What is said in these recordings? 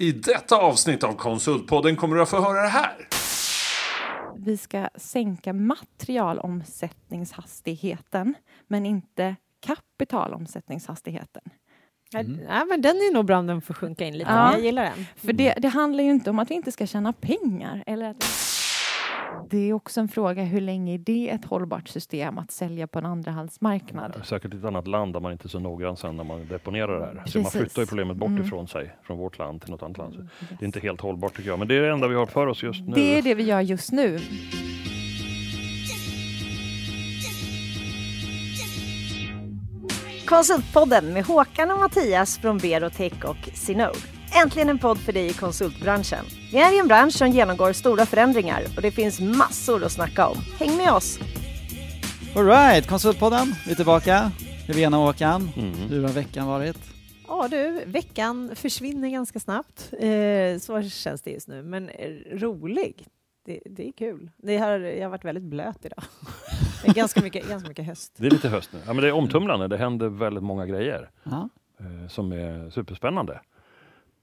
I detta avsnitt av Konsultpodden kommer du att få höra det här. Vi ska sänka materialomsättningshastigheten, men inte kapitalomsättningshastigheten. Mm. Ja, men den är nog bra om den får sjunka in lite. Ja. Jag gillar den. För det, det handlar ju inte om att vi inte ska tjäna pengar. Eller att vi... Det är också en fråga hur länge är det ett hållbart system att sälja på en andrahandsmarknad? Säkert i ett annat land där man inte är så noggrann sen när man deponerar det här. Så man flyttar ju problemet bort Mm. ifrån sig, från vårt land till något annat land. Så Det är inte helt hållbart tycker jag, men det är det enda vi har för oss just nu. Det är det vi gör just nu. Konsultpodden med Håkan och Mattias från Berotech och Sinode. Äntligen en podd för dig i konsultbranschen. Vi är i en bransch som genomgår stora förändringar och det finns massor att snacka om. Häng med oss! Alright, Konsultpodden, vi är tillbaka. Helena och Håkan, Mm. hur har veckan varit? Ja du, veckan försvinner ganska snabbt. Eh, så känns det just nu. Men rolig. Det, det är kul. Det har, jag har varit väldigt blöt idag. Det är ganska mycket, ganska mycket höst. Det är lite höst nu. Ja, men det är omtumlande. Det händer väldigt många grejer Ja. eh, som är superspännande.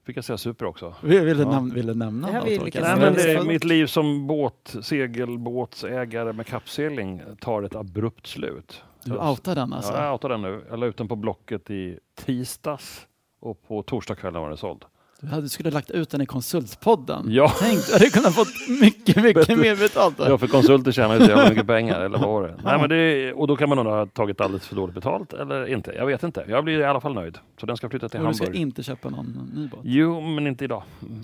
Fick jag säga super också? Vill, vill, du, Ja. näm- vill du nämna Det något? vi Nej, men det, mitt liv som båt, segelbåtsägare med kappsegling tar ett abrupt slut. Du outar den alltså? Ja, jag outar den nu. Jag la ut den på Blocket i tisdags och på torsdagskvällen var den såld. Du hade, skulle lagt ut den i Konsultpodden. Ja. Tänk, du hade kunnat fått mycket, mycket mer betalt. Ja, för konsulter tjänar ju så jävla mycket pengar, eller vad var det? Nej, men det är, och då kan man har jag tagit alldeles för dåligt betalt eller inte? Jag vet inte. Jag blir i alla fall nöjd. Så den ska flytta till Och du ska Hamburg. inte köpa någon ny båt. Jo, men inte idag.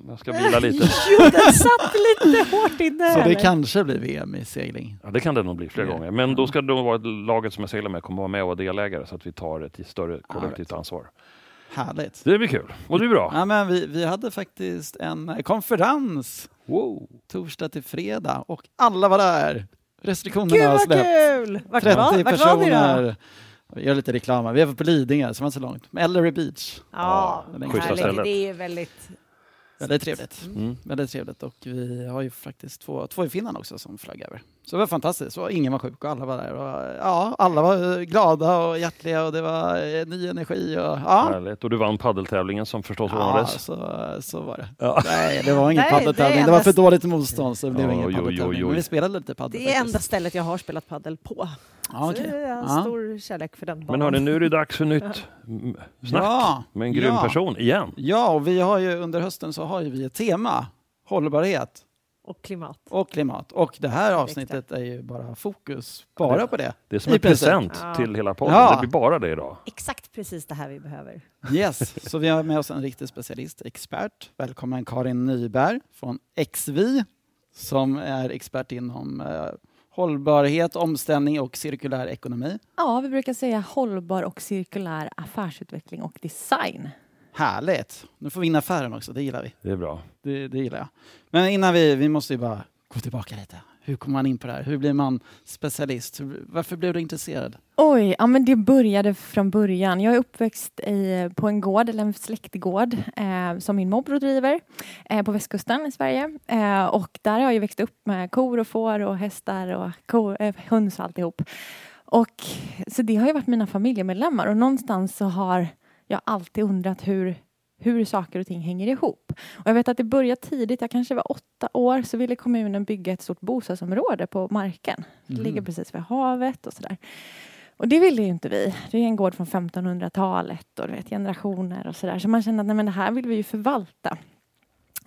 Jag ska vila lite. Jo, den satt lite hårt inne. Så det kanske blir VM i segling. Ja, det kan det nog bli flera Ja. gånger. Men då ska det nog vara laget som jag seglar med kommer vara med och vara delägare så att vi tar ett större kollektivt ansvar. Härligt. Det blir kul. Och det är bra. Ja, men vi, vi hade faktiskt en eh, konferens Wow. torsdag till fredag och alla var där. Restriktionerna Gud har vad släppt. kul! Vart 30 var, vart var då? personer. Vi gör lite reklam här. Vi var på Lidingö, som var inte så långt. Ellery Beach. Ja, Ja, det är härligt. Det är väldigt... Väldigt trevligt. Mm. Väldigt trevligt och vi har ju faktiskt två, två i Finland också som flög över. Så det var fantastiskt. Så ingen var sjuk och alla var där. Och, ja, alla var eh, glada och hjärtliga och det var eh, ny energi. Och, ja, Härligt. Och du vann paddeltävlingen som förstås ja ordnades. så, så var det. Ja. Nej, det var ingen Nej, paddeltävling. det var för dåligt motstånd så det blev Oj, ingen paddeltävling. Men vi spelade lite paddel Det är enda stället jag har spelat paddel på. Ja, Så okej. jag har Ja. stor kärlek för den banan. Men hörni, nu är det dags för nytt snack Ja, med en grym ja. person igen. Ja, och vi har ju under hösten så har ju vi ett tema. Hållbarhet Och klimat. och klimat. Och det här avsnittet är ju bara fokus bara på det. Det är som en present Ja. till hela podden. Ja. Det blir bara det idag. Exakt precis det här vi behöver. Yes, så vi har med oss en riktig specialist, expert. Välkommen Karin Nyberg från XV som är expert inom eh, hållbarhet, omställning och cirkulär ekonomi. Ja, vi brukar säga hållbar och cirkulär affärsutveckling och design. Härligt! Nu får vi in affären också, det gillar vi. Det är bra. Det, det gillar jag. Men innan vi, vi måste ju bara gå tillbaka lite. Hur kommer man in på det här? Hur blir man specialist? Hur- Varför blev du intresserad? Oj, ja men det började från början. Jag är uppväxt i, på en gård, eller en släktgård, eh, som min morbror driver eh, på västkusten i Sverige. Eh, och där har jag ju växt upp med kor och får och hästar och kor, eh, höns och alltihop. Och, så det har ju varit mina familjemedlemmar och någonstans så har jag alltid undrat hur, hur saker och ting hänger ihop. Och jag vet att det började tidigt, jag kanske var åtta år, så ville kommunen bygga ett stort bostadsområde på marken. Det Mm. ligger precis vid havet och sådär. Och det ville ju inte vi. Det är en gård från 1500-talet och du vet, generationer och sådär. Så man kände att nej, men det här vill vi ju förvalta.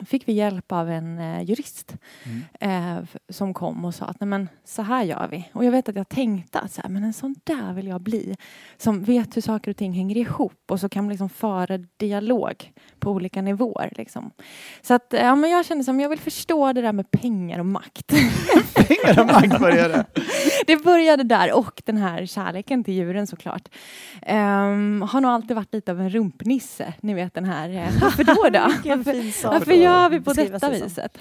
Fick vi hjälp av en eh, jurist eh, f- som kom och sa att nej, men, så här gör vi. Och jag vet att jag tänkte att så här, men en sån där vill jag bli. Som vet hur saker och ting hänger ihop och så kan man liksom föra dialog på olika nivåer. Liksom. Så att, ja, men jag kände som jag vill förstå det där med pengar och makt. Pengar och makt började. det började där och den här kärleken till djuren såklart. Um, har nog alltid varit lite av en rumpnisse. Ni vet den här, eh, varför då då? Varför, varför gör vi på detta viset?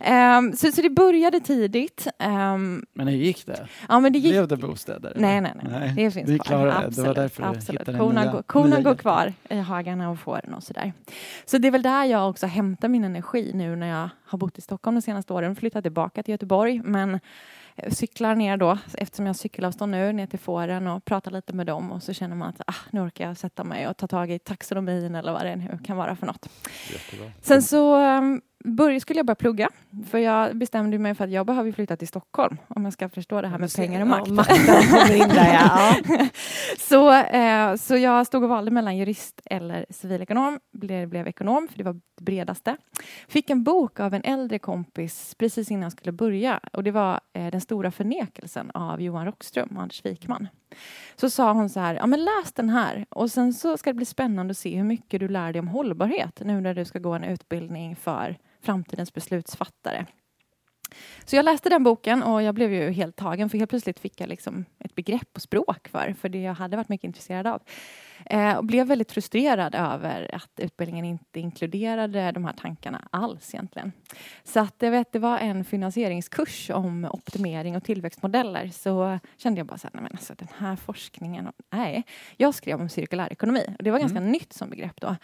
Ehm, så, så det började tidigt. Ehm, Men hur gick det? ja men det gick Blev det bostäder? eller? Nej, nej, nej. Det finns vi kvar. det. Absolut, Det var därför du absolut. hittade Korna, nya, går, korna nya går kvar i hagarna och fåren och sådär. Så det är väl där jag också hämtar min energi nu när jag har bott i Stockholm de senaste åren. Flyttat tillbaka till Göteborg. Men cyklar ner då, eftersom jag har cykelavstånd nu, ner till fåren och pratar lite med dem och så känner man att ah, nu orkar jag sätta mig och ta tag i taxonomin eller vad det nu kan vara för något. Jättebra. Sen så um, börj, skulle jag börja plugga, för jag bestämde mig för att jag behöver flytta till Stockholm om jag ska förstå det här med pengar och makt. Ja, makten kommer in där, ja. så, eh, så jag stod och valde mellan jurist eller civilekonom. Blev, blev ekonom, för det var det bredaste. Fick en bok av en äldre kompis precis innan jag skulle börja och det var eh, Den stora förnekelsen av Johan Rockström och Anders Wikman. Så sa hon så här, ja men läs den här och sen så ska det bli spännande att se hur mycket du lär dig om hållbarhet nu när du ska gå en utbildning för framtidens beslutsfattare. Så jag läste den boken och jag blev ju helt tagen för helt plötsligt fick jag liksom ett begrepp och språk för, för det jag hade varit mycket intresserad av. Eh, och blev väldigt frustrerad över att utbildningen inte inkluderade de här tankarna alls egentligen. Så att jag vet, det var en finansieringskurs om optimering och tillväxtmodeller så kände jag bara så här, nej men alltså den här forskningen, nej. Jag skrev om cirkulär ekonomi och det var ganska Mm. nytt som begrepp då.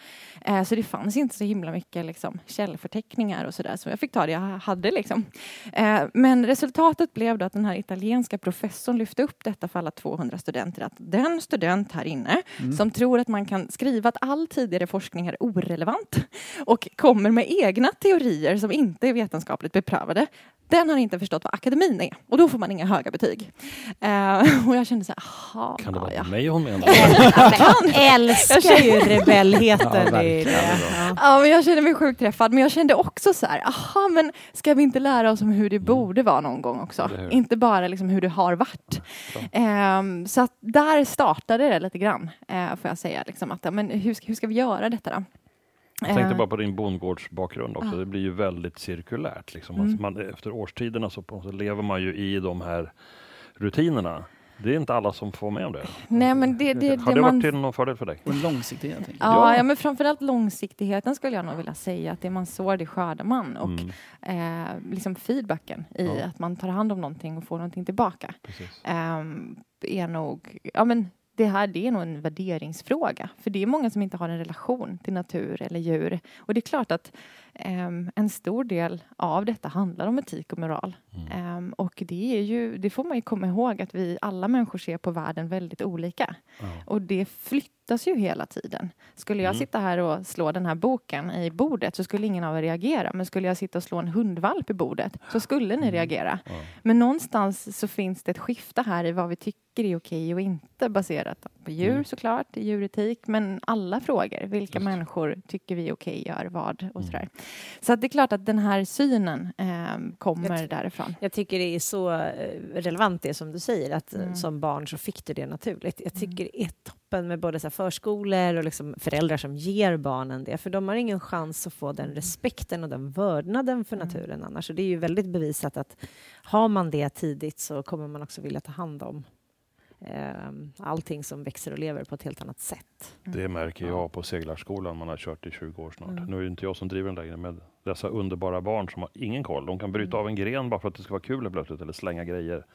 Eh, så det fanns inte så himla mycket liksom, källförteckningar och sådär så jag fick ta det jag hade liksom. Eh, men resultatet blev då att den här italienska professorn lyfte upp detta för alla 200 studenter att den student här inne som tror att man kan skriva att all tidigare forskning är orelevant och kommer med egna teorier som inte är vetenskapligt beprövade den har inte förstått vad akademin är och då får man inga höga betyg. Eh, och jag kände så här, aha, Kan det vara ja. mig hon menar? Han älskar ju rebellheten Ja, i det. verkligen. Ja. Ja, men jag kände mig sjukt träffad, men jag kände också så här, aha, men ska vi inte lära oss om hur det borde vara någon gång också? Inte bara liksom hur det har varit. Ehm, så att där startade det lite grann, uh, får jag säga. Liksom, att, men hur, ska- hur ska vi göra detta då? Jag tänkte Eh, bara på din bondgårdsbakgrund också. Ja. Det blir ju väldigt cirkulärt. Liksom. Mm. Alltså man, efter årstiderna så, på- så lever man ju i de här rutinerna. Det är inte alla som får med om det. Nej, men det, det, Har det det man varit till någon fördel för dig? Och långsiktighet. Ja, Ja. ja, men framförallt långsiktigheten skulle jag nog vilja säga. Att det man sår, det skördar man. Och Mm, eh, liksom feedbacken i Ja. att man tar hand om någonting och får någonting tillbaka. precis. ehm, är nog, ja men det här det är nog en värderingsfråga. För det är många som inte har en relation till natur eller djur. Och det är klart att ehm, en stor del av detta handlar om etik och moral. Mm. Ehm, och det är ju, det får man ju komma ihåg att vi alla människor ser på världen väldigt olika. Ja. Och det flyttas ju hela tiden. Skulle jag Mm. sitta här och slå den här boken i bordet så skulle ingen av er reagera. Men skulle jag sitta och slå en hundvalp i bordet så skulle ni reagera. Ja. Men någonstans så finns det ett skifte här i vad vi tycker är okej och inte baserat på djur Mm. såklart, djuretik, men alla frågor. Vilka Just. människor tycker vi är okej gör vad och Mm. sådär. Så det är klart att den här synen eh, kommer Jag- därifrån. Jag tycker det är så eh, relevant det som du säger, att eh, Mm. som barn så fick du det naturligt. Jag tycker det är toppen med både så förskolor och liksom föräldrar som ger barnen det, för de har ingen chans att få den respekten och den vördnaden för Mm. naturen annars. Och det är ju väldigt bevisat att har man det tidigt så kommer man också vilja ta hand om eh, allting som växer och lever på ett helt annat sätt. Det märker jag på seglarskolan. Man har kört i 20 år snart. Mm. Nu är det inte jag som driver den längre med dessa underbara barn som har ingen koll. De kan bryta av en gren bara för att det ska vara kul plötsligt eller slänga grejer.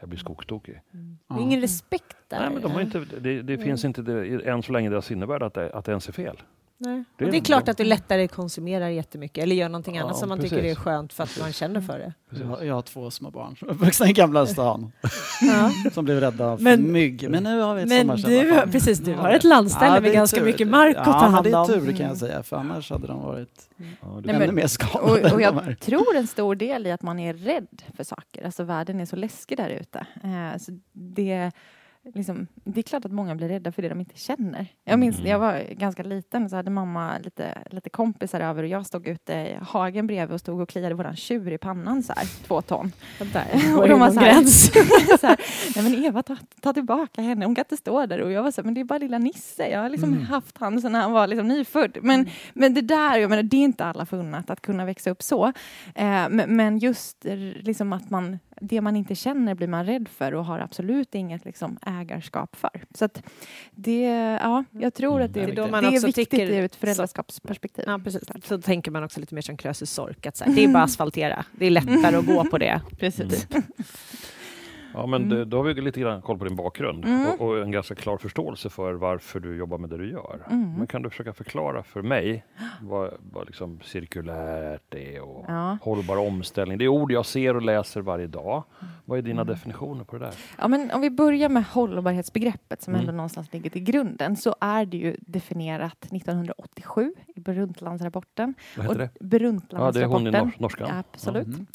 Jag blir skogtokig. Det är ingen respekt där. Nej, men de har inte, det det finns inte det, än så länge i deras sinnevärld att det, att det ens är fel. Nej. Det är det är klart att du lättare konsumerar jättemycket eller gör någonting Ja, annat som man precis. tycker är skönt för att man känner för det. Jag, har- jag har två små barn som är uppvuxna i Gamla stan Ja. som blev rädda för Men- mygg. Men nu har vi ett Men du, precis, du har ett landställe Ja, med ganska tur. mycket mark att ta Ja, men hand det är om. tur kan Mm. jag säga, för annars hade de varit Ja, ännu men- mer Och, skadade. och är. jag tror en stor del i att man är rädd för saker. Alltså världen är så läskig där ute. Eh, så det, liksom, det är klart att många blir rädda för det de inte känner. Jag minns Mm. när jag var ganska liten så hade mamma lite, lite kompisar över och jag stod ute i hagen bredvid och stod och kliade våran tjur i pannan så här, två ton. Där Och de var så här- gräns. så här, Nej men Eva, ta, ta tillbaka henne, hon kan inte stå där. Och jag var så här, men det är bara lilla Nisse, jag har liksom Mm. haft han sedan han var liksom nyfödd. Men, men det där, jag menar, det är inte alla förunnat att kunna växa upp så. Eh, men, men just liksom att man, det man inte känner blir man rädd för och har absolut inget liksom, ägarskap för. Så att det, ja, jag tror att det, Mm. är Det är då man det är också viktigt tycker- ur ett föräldraskapsperspektiv. Ja, precis. Så tänker man också lite mer som Krösus Sork, att så här, det är bara asfaltera. Det är lättare att gå på det. Precis. Ja, men Mm. det, då har vi lite grann koll på din bakgrund Mm. och, och en ganska klar förståelse för varför du jobbar med det du gör. Mm. Men kan du försöka förklara för mig vad, vad liksom cirkulärt är och Ja. hållbar omställning? Det är ord jag ser och läser varje dag. Vad är dina Mm. definitioner på det där? Ja, men om vi börjar med hållbarhetsbegreppet som Mm. ändå någonstans ligger till grunden så är det ju definierat 1987 i Brundtlandsrapporten. Vad heter det? Och Ja, det är Brundtlandsrapporten. hon i nors- norskan. Absolut. Mhm.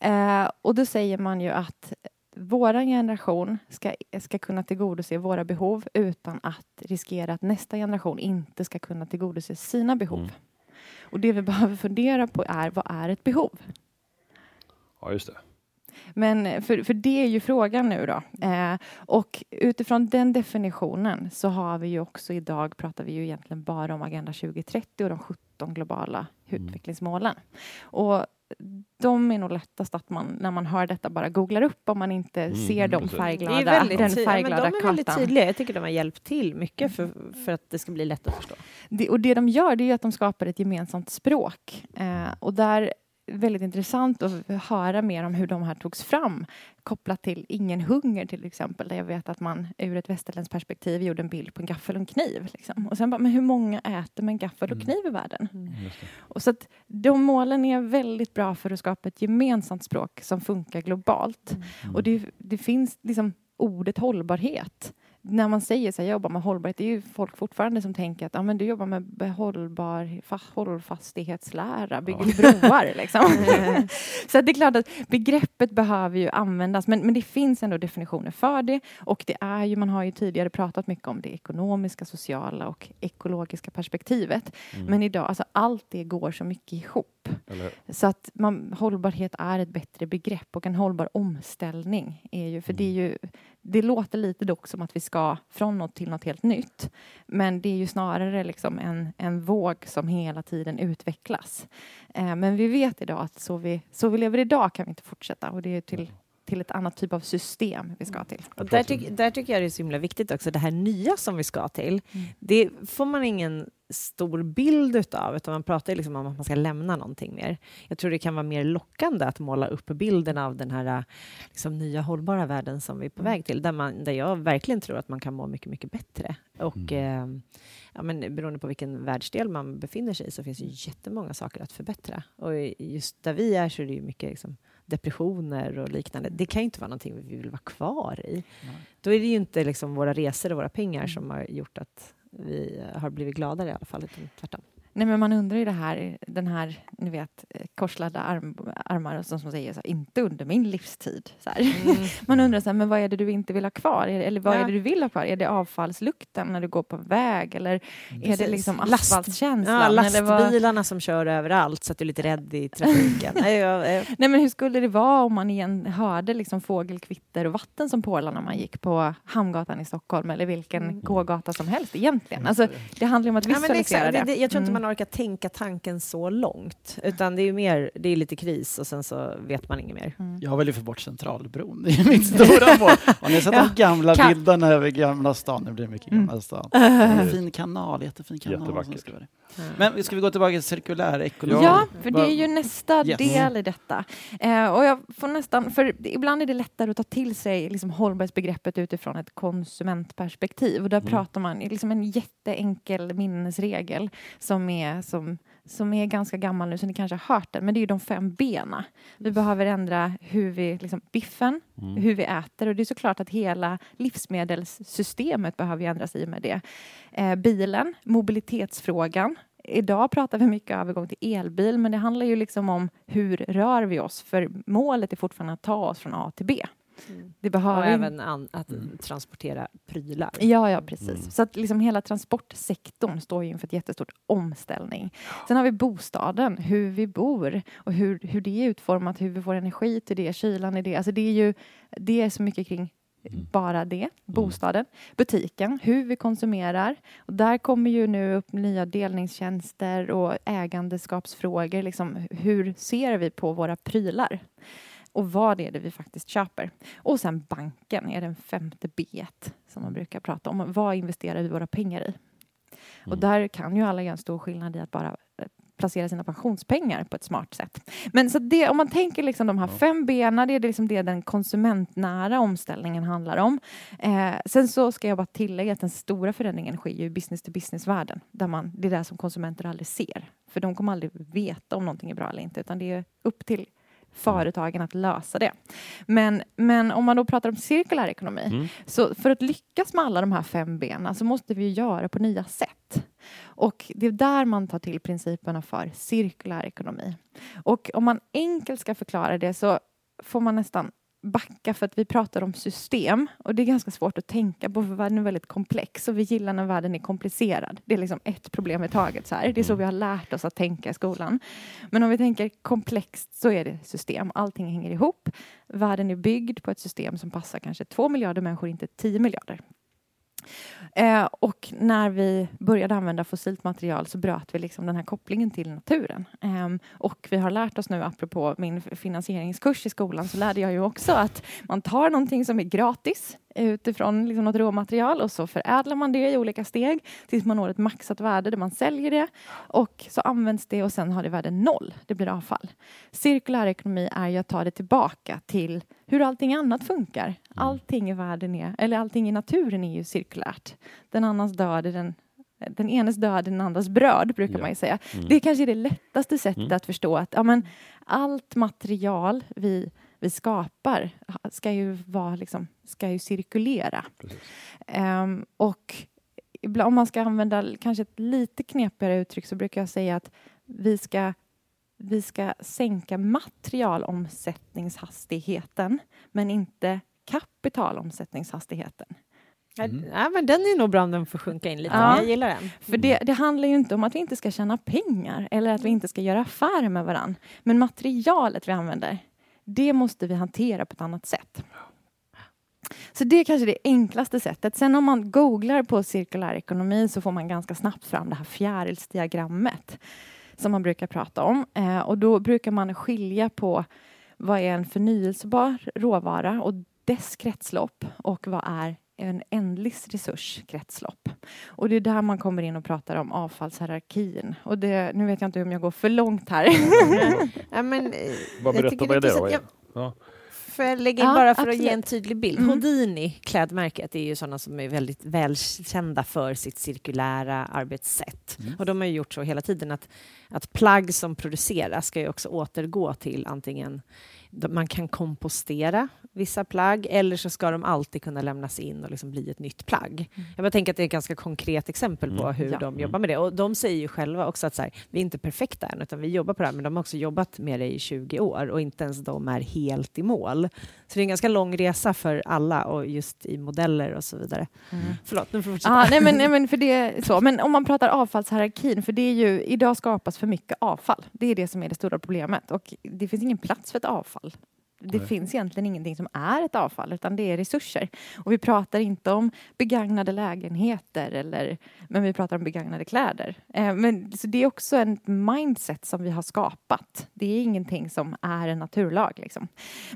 Eh, och då säger man ju att vår generation ska, ska kunna tillgodose våra behov utan att riskera att nästa generation inte ska kunna tillgodose sina behov. Mm. Och det vi behöver fundera på är vad är ett behov? Ja, just det. Men för, för det är ju frågan nu då. Eh, och utifrån den definitionen så har vi ju också idag pratar vi ju egentligen bara om Agenda 2030 och de 17 globala Mm. utvecklingsmålen. Och de är nog lättast att man när man hör detta bara googlar upp om man inte Mm, ser de precis. Det färgglada, är väldigt, den ty- ja, men färgglada de är väldigt kartan. tydliga. Jag tycker de har hjälpt till mycket för, för att det ska bli lätt att förstå. Det, och det de gör det är att de skapar ett gemensamt språk. Eh, och där är väldigt intressant att höra mer om hur de här togs fram kopplat till ingen hunger till exempel. Där jag vet att man ur ett västerländskt perspektiv gjorde en bild på en gaffel och en kniv. Liksom. Och sen bara, men hur många äter med en gaffel och Mm. kniv i världen? Just det. Och så att de målen är väldigt bra för att skapa ett gemensamt språk som funkar globalt. Mm. Och det, det finns liksom ordet hållbarhet. När man säger så här, jag jobbar med hållbarhet, det är ju folk fortfarande som tänker att ja, men du jobbar med hållbar, fa- hållfastighetslära, bygger du broar liksom. så det är klart att begreppet behöver ju användas, men, men det finns ändå definitioner för det. Och det är ju, man har ju tidigare pratat mycket om det ekonomiska, sociala och ekologiska perspektivet. Mm. Men idag, alltså allt det går så mycket ihop. Eller, Så att man, hållbarhet är ett bättre begrepp och en hållbar omställning är ju, för det är ju, det låter lite dock som att vi ska från något till något helt nytt. Men det är ju snarare liksom en, en våg som hela tiden utvecklas. Eh, men vi vet idag att så vi, så vi lever idag kan vi inte fortsätta och det är till, till ett annat typ av system vi ska till. Och där, tyck, där tycker jag det är så himla viktigt också, det här nya som vi ska till, Mm. det får man ingen stor bild utav, utan man pratar liksom om att man ska lämna någonting mer. Jag tror det kan vara mer lockande att måla upp bilden av den här liksom, nya hållbara världen som vi är på väg till, där, man, där jag verkligen tror att man kan må mycket, mycket bättre. Och eh, ja, men beroende på vilken världsdel man befinner sig i så finns det jättemånga saker att förbättra. Och just där vi är så är det ju mycket liksom, depressioner och liknande. Det kan ju inte vara någonting vi vill vara kvar i. Nej. Då är det ju inte liksom våra resor och våra pengar som har gjort att vi har blivit gladare i alla fall, utan tvärtom. Nej, men man undrar ju det här, den här, ni vet, eh, korslagda arm, armar och som, som säger så här, inte under min livstid. Så här. Man undrar så här, men vad är det du inte vill ha kvar? Eller vad Ja. är det du vill ha kvar? Är det avfallslukten när du går på väg? Eller är det Precis. liksom asfaltkänslan? Ja, eller vad? lastbilarna som kör överallt så att du är lite rädd i trafiken. Nej, jag, jag, Nej, men hur skulle det vara om man igen hörde liksom fågelkvitter och vatten som porlar när man gick på Hamngatan i Stockholm eller vilken Mm. gågata som helst egentligen? Alltså, det handlar om att Ja, visualisera exakt. det. det, jag tror inte Mm. Man orkar tänka tanken så långt, utan det är ju mer, det är lite kris och sen så vet man inget mer. Mm. Jag vill ju få bort Centralbron. Det är mitt stora mål. Har ni sett Ja. de gamla Kan- bilderna över Gamla stan? Det blir mycket Mm. Gamla stan. En fin kanal, jättefin kanal. Jättevackert. det. Men ska vi gå tillbaka till cirkulär ekonomi? Ja, för det är ju nästa Yes. del i detta. Eh, och jag får nästan, för ibland är det lättare att ta till sig liksom, hållbarhetsbegreppet utifrån ett konsumentperspektiv. Och där Mm. pratar man liksom en jätteenkel minnesregel som är, som, som är ganska gammal nu, så ni kanske har hört den, men det är ju de fem bena. Vi behöver ändra hur vi, liksom, biffen, Mm. hur vi äter och det är såklart att hela livsmedelssystemet behöver ändras i och med det. Eh, bilen, mobilitetsfrågan. Idag pratar vi mycket övergång till elbil men det handlar ju liksom om hur rör vi oss för målet är fortfarande att ta oss från A till B. Det Och behöver även an, att Mm. transportera prylar. Ja, ja precis. Mm. Så att liksom hela transportsektorn står ju inför ett jättestort omställning. Sen har vi bostaden, hur vi bor och hur, hur det är utformat, hur vi får energi till det, kylan i det. Alltså det är ju det är så mycket kring Mm. bara det, bostaden, butiken, hur vi konsumerar. Och där kommer ju nu upp nya delningstjänster och ägandeskapsfrågor. Liksom, hur ser vi på våra prylar? Och vad är det vi faktiskt köper? Och sen banken är den femte B som man brukar prata om. Vad investerar vi våra pengar i? Och Mm. där kan ju alla göra en stor skillnad i att bara eh, placera sina pensionspengar på ett smart sätt. Men så det, om man tänker liksom de här fem benen, det är liksom det den konsumentnära omställningen handlar om. Eh, sen så ska jag bara tillägga att den stora förändringen sker ju i business to business-världen. Där man, det är det som konsumenter aldrig ser. För de kommer aldrig veta om någonting är bra eller inte, utan det är upp till företagen att lösa det. Men, men om man då pratar om cirkulär ekonomi, Mm. så för att lyckas med alla de här fem benen så måste vi göra på nya sätt. Och det är där man tar till principerna för cirkulär ekonomi. Och om man enkelt ska förklara det så får man nästan backa för att vi pratar om system och det är ganska svårt att tänka på för världen är väldigt komplex och vi gillar när världen är komplicerad. Det är liksom ett problem i taget. Så här. Det är så vi har lärt oss att tänka i skolan. Men om vi tänker komplext så är det system. Allting hänger ihop. Världen är byggd på ett system som passar kanske två miljarder människor, inte tio miljarder. Eh, och när vi började använda fossilt material så bröt vi liksom den här kopplingen till naturen. Eh, och vi har lärt oss nu, apropå min finansieringskurs i skolan, så lärde jag ju också att man tar någonting som är gratis utifrån liksom något råmaterial och så förädlar man det i olika steg tills man når ett maxat värde där man säljer det och så används det och sen har det värde noll. Det blir avfall. Cirkulär ekonomi är ju att ta det tillbaka till hur allting annat funkar. Allting i världen är, eller allting i naturen är ju cirkulärt. Den annans död är den den enes död den andras bröd, brukar Ja. man ju säga. Mm. Det kanske är det lättaste sättet Mm. att förstå att ja, men, allt material vi, vi skapar ska ju, vara, liksom, ska ju cirkulera. Ehm, och ibland, om man ska använda kanske ett lite knepigare uttryck så brukar jag säga att vi ska, vi ska sänka materialomsättningshastigheten men inte kapitalomsättningshastigheten. Mm. Ja, men den är nog bra om den får sjunka in lite. Ja. Jag gillar den. För det, det handlar ju inte om att vi inte ska tjäna pengar eller att vi inte ska göra affärer med varann. Men materialet vi använder, det måste vi hantera på ett annat sätt. Så det är kanske det enklaste sättet. Sen om man googlar på cirkulär ekonomi så får man ganska snabbt fram det här fjärilsdiagrammet som man brukar prata om. Eh, och då brukar man skilja på vad är en förnyelsebar råvara och dess kretslopp och vad är en ändlig resurs kretslopp. Och det är där man kommer in och pratar om avfallshierarkin. Och det, nu vet jag inte om jag går för långt här. Ja, men, eh, Vad berätta, vad är det då? att jag- Ja. Får jag lägga in Ja, bara för att absolut. ge en tydlig bild? Mm. Houdini, klädmärket, är ju sådana som är väldigt välkända för sitt cirkulära arbetssätt. Mm. Och de har ju gjort så hela tiden att, att plagg som produceras ska ju också återgå till antingen man kan kompostera vissa plagg eller så ska de alltid kunna lämnas in och liksom bli ett nytt plagg. Jag bara tänker att det är ett ganska konkret exempel på Mm. hur Ja. de jobbar med det. Och de säger ju själva också att så här, vi är inte perfekta än, utan vi jobbar på det här, men de har också jobbat med det i 20 år och inte ens de är helt i mål. Så det är en ganska lång resa för alla och just i modeller och så vidare. Mm. Förlåt, nu får du fortsätta. Ah, nej, men, nej, men, för det är så. men om man pratar avfallshierarkin, för det är ju, idag skapas för mycket avfall. Det är det som är det stora problemet. Och det finns ingen plats för ett avfall. Det Nej. finns egentligen ingenting som är ett avfall, utan det är resurser. Och vi pratar inte om begagnade lägenheter, eller, men vi pratar om begagnade kläder. Eh, men, så det är också en mindset som vi har skapat. Det är ingenting som är en naturlag. Liksom.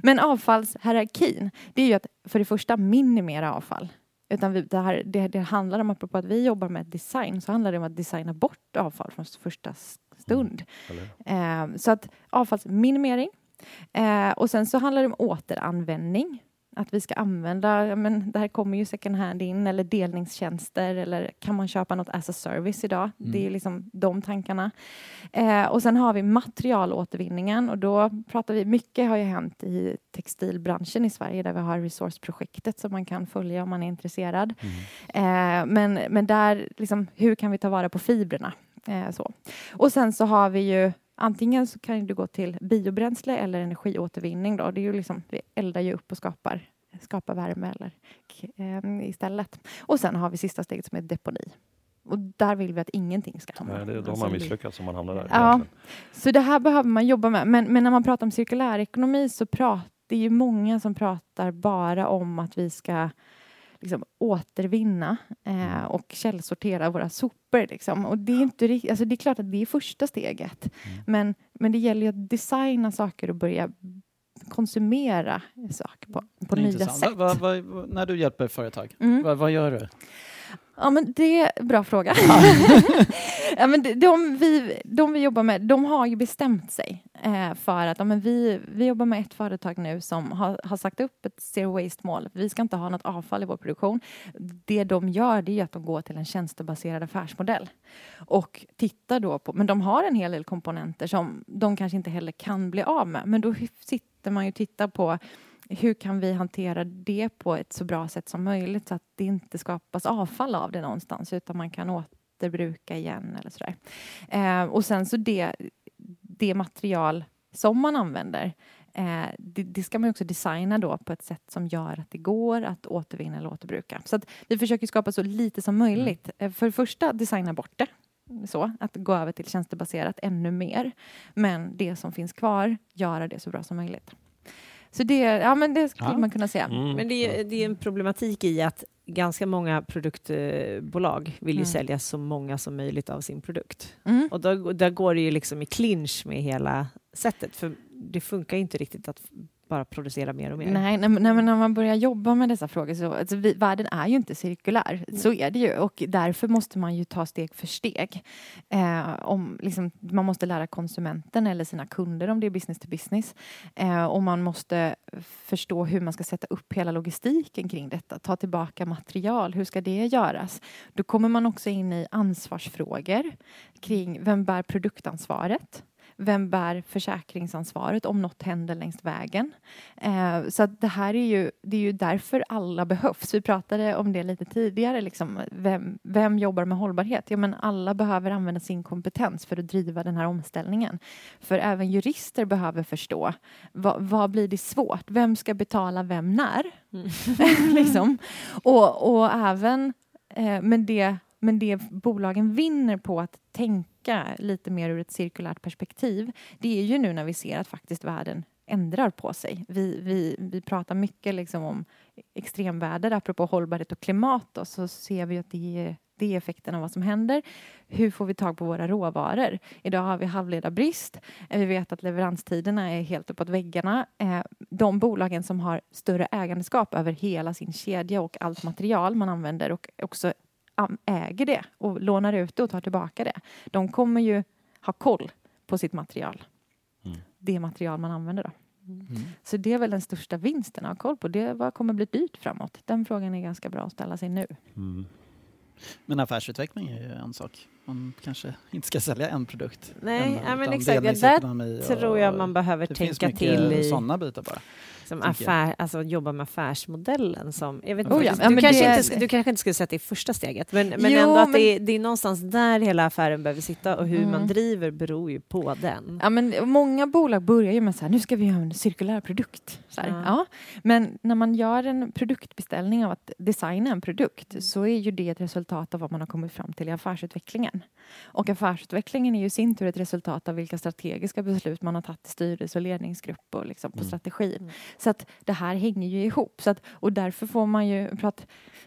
Men avfallshierarkin, det är ju att för det första minimera avfall. Utan vi, det, här, det, det handlar om, apropå att vi jobbar med design, så handlar det om att designa bort avfall från första stund. Eller? Eh, så att avfallsminimering. Eh, och sen så handlar det om återanvändning. Att vi ska använda, men det här kommer ju second hand in, eller delningstjänster, eller kan man köpa något as a service idag? Mm. Det är liksom de tankarna. Eh, och sen har vi materialåtervinningen och då pratar vi, mycket har ju hänt i textilbranschen i Sverige där vi har Resource-projektet som man kan följa om man är intresserad. Eh, men, men där, liksom, hur kan vi ta vara på fibrerna? Eh, så. Och sen så har vi ju antingen så kan du gå till biobränsle eller energiåtervinning. Då. Det är ju liksom, vi eldar ju upp och skapar, skapar värme eller, eh, istället. Och sen har vi sista steget som är deponi. Och där vill vi att ingenting ska hamna. Nej, det, de Alltså, har det- misslyckats om man hamnar där. Ja. egentligen. så det här behöver man jobba med. Men, men när man pratar om cirkulär ekonomi så pratar det är ju många som pratar bara om att vi ska liksom, återvinna eh, och källsortera våra sopor. Liksom. Och det är, inte, alltså, det är klart att det är första steget. Men, men det gäller ju att designa saker och börja konsumera saker på, på nya intressant. sätt. Vad- vad- vad- när du hjälper företag, Mm. vad, vad gör du? Ja, men det är en bra fråga. ja, men de, de, vi, de vi jobbar med, de har ju bestämt sig eh, för att ja, men vi, vi jobbar med ett företag nu som har, har sagt upp ett zero waste-mål. Vi ska inte ha något avfall i vår produktion. Det de gör det är att de går till en tjänstebaserad affärsmodell och tittar då på, men de har en hel del komponenter som de kanske inte heller kan bli av med. Men då sitter man ju och tittar på hur kan vi hantera det på ett så bra sätt som möjligt så att det inte skapas avfall av det någonstans utan man kan återbruka igen eller sådär. Eh, och sen så det, det material som man använder eh, det, det, ska man också designa då på ett sätt som gör att det går att återvinna eller återbruka. Så att vi försöker skapa så lite som möjligt. Mm. För det första, designa bort det. Så, att gå över till tjänstebaserat ännu mer. Men det som finns kvar, göra det så bra som möjligt. Så det, ja, men det skulle ja. man kunna säga. Mm. Men det är, det är en problematik i att ganska många produktbolag vill ju mm. sälja så många som möjligt av sin produkt. Mm. Och då, där går det ju liksom i clinch med hela sättet, för det funkar inte riktigt att bara producera mer och mer. Nej, nej, nej, men när man börjar jobba med dessa frågor så alltså, vi, världen är ju inte cirkulär. Mm. Så är det ju och därför måste man ju ta steg för steg. Eh, om, liksom, man måste lära konsumenten eller sina kunder om det är business to business. Eh, och man måste förstå hur man ska sätta upp hela logistiken kring detta. Ta tillbaka material, hur ska det göras? Då kommer man också in i ansvarsfrågor kring vem bär produktansvaret? Vem bär försäkringsansvaret om något händer längs vägen? Eh, så det här är ju, det är ju därför alla behövs. Vi pratade om det lite tidigare. Liksom. Vem, vem jobbar med hållbarhet? Ja, men alla behöver använda sin kompetens för att driva den här omställningen. För även jurister behöver förstå vad, vad blir det svårt? Vem ska betala vem när? Mm. liksom. och, och även eh, men det men det bolagen vinner på att tänka lite mer ur ett cirkulärt perspektiv, det är ju nu när vi ser att faktiskt världen ändrar på sig. Vi, vi, vi pratar mycket liksom om extremväder, apropå hållbarhet och klimat, och så ser vi att det är, det är effekten av vad som händer. Hur får vi tag på våra råvaror? Idag har vi halvledarbrist. Vi vet att leveranstiderna är helt uppåt väggarna. Eh, de bolagen som har större ägandeskap över hela sin kedja och allt material man använder och också äger det och lånar ut det och tar tillbaka det. De kommer ju ha koll på sitt material. Mm. Det material man använder då. Mm. Så det är väl den största vinsten att ha koll på. Det vad kommer bli dyrt framåt? Den frågan är ganska bra att ställa sig nu. Mm. Men affärsutveckling är ju en sak. Man kanske inte ska sälja en produkt. Nej, ja, men exakt. Ja, där tror jag man behöver tänka till i... sådana bitar bara som affär, alltså jobba med affärsmodellen som... Jag vet, oh ja. du, du, kanske det... inte, du kanske inte skulle sätta det i första steget, men, men jo, ändå att men... Det, är, det är någonstans där hela affären behöver sitta och hur mm. man driver beror ju på den. Ja, men många bolag börjar ju med så här, nu ska vi göra en cirkulär produkt. Så ja. ja. Men när man gör en produktbeställning av att designa en produkt mm. så är ju det ett resultat av vad man har kommit fram till i affärsutvecklingen. Och affärsutvecklingen är ju i sin tur ett resultat av vilka strategiska beslut man har tagit i styrelse och ledningsgrupp och liksom på mm. strategin. Så att det här hänger ju ihop. Så att, och därför får man ju prata,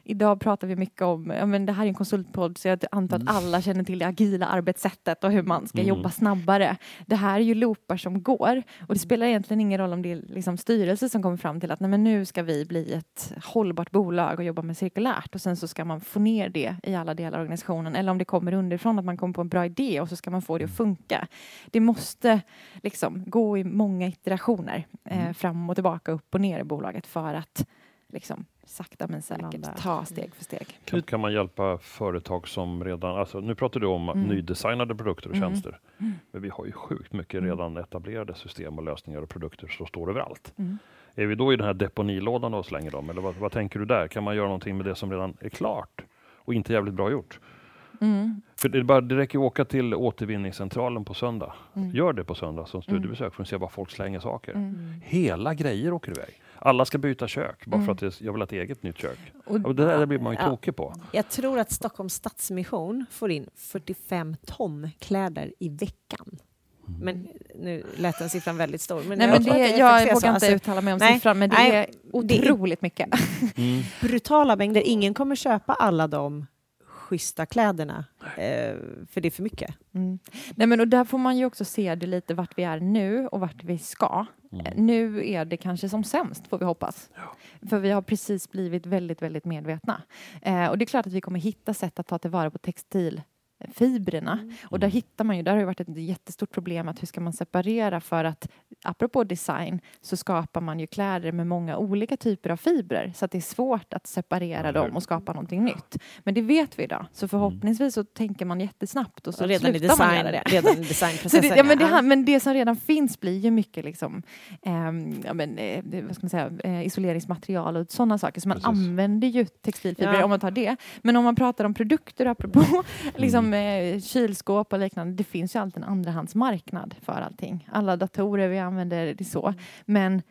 idag pratar vi mycket om, ja, men det här är en konsultpodd så jag antar att mm. alla känner till det agila arbetssättet och hur man ska mm. jobba snabbare. Det här är ju loopar som går och det spelar egentligen ingen roll om det är liksom styrelse som kommer fram till att nej, men nu ska vi bli ett hållbart bolag och jobba med cirkulärt och sen så ska man få ner det i alla delar av organisationen eller om det kommer underifrån att man kommer på en bra idé och så ska man få det att funka. Det måste liksom gå i många iterationer eh, mm. fram och tillbaka, upp och ner i bolaget för att liksom sakta men säkert ta steg för steg. Kan, kan, man hjälpa företag som redan, alltså nu pratar du om mm. nydesignade produkter och mm. tjänster, mm. men vi har ju sjukt mycket mm. redan etablerade system och lösningar och produkter som står överallt. Mm. Är vi då i den här deponilådan och slänger dem, eller vad, vad tänker du där? Kan man göra någonting med det som redan är klart och inte jävligt bra gjort? Mm. För det, bara, det räcker att åka till återvinningscentralen på söndag. Mm. Gör det på söndag som studiebesök för att se var folk slänger saker. Mm. Hela grejer åker iväg. Alla ska byta kök bara för att jag vill ha ett eget nytt kök. Och, det där blir man ju ja. tokig på. Jag tror att Stockholms Stadsmission får in 45 ton kläder i veckan. Men nu lät den siffran väldigt stor. Men nej, men det, jag, jag vågar inte alltså, uttala mig om nej, siffran, men det nej, är otroligt mycket. Mm. Brutala mängder. Ingen kommer köpa alla de schyssta kläderna, eh, för det är för mycket. Mm. Nej, men och där får man ju också se det lite vart vi är nu och vart vi ska. Mm. Nu är det kanske som sämst, får vi hoppas. Ja. För vi har precis blivit väldigt, väldigt medvetna. Eh, och det är klart att vi kommer hitta sätt att ta tillvara på textil fibrerna. Mm. Och där hittar man ju, där har det varit ett jättestort problem att hur ska man separera för att apropå design så skapar man ju kläder med många olika typer av fibrer så att det är svårt att separera dem och skapa någonting nytt. Men det vet vi idag, så förhoppningsvis så tänker man jättesnabbt och så Och redan i, slutar man design, göra det. redan i Så designprocessen. det, ja, men, det, men det som redan finns blir ju mycket liksom, ehm, ja, men, eh, vad ska man säga, eh, isoleringsmaterial och sådana saker. Så man Precis. använder ju textilfibrer Ja. om man tar det. Men om man pratar om produkter, apropå liksom, Mm. eh, kylskåp och liknande, det finns ju alltid en andrahandsmarknad för allting. Alla datorer vi använder, det är så. Mm. Men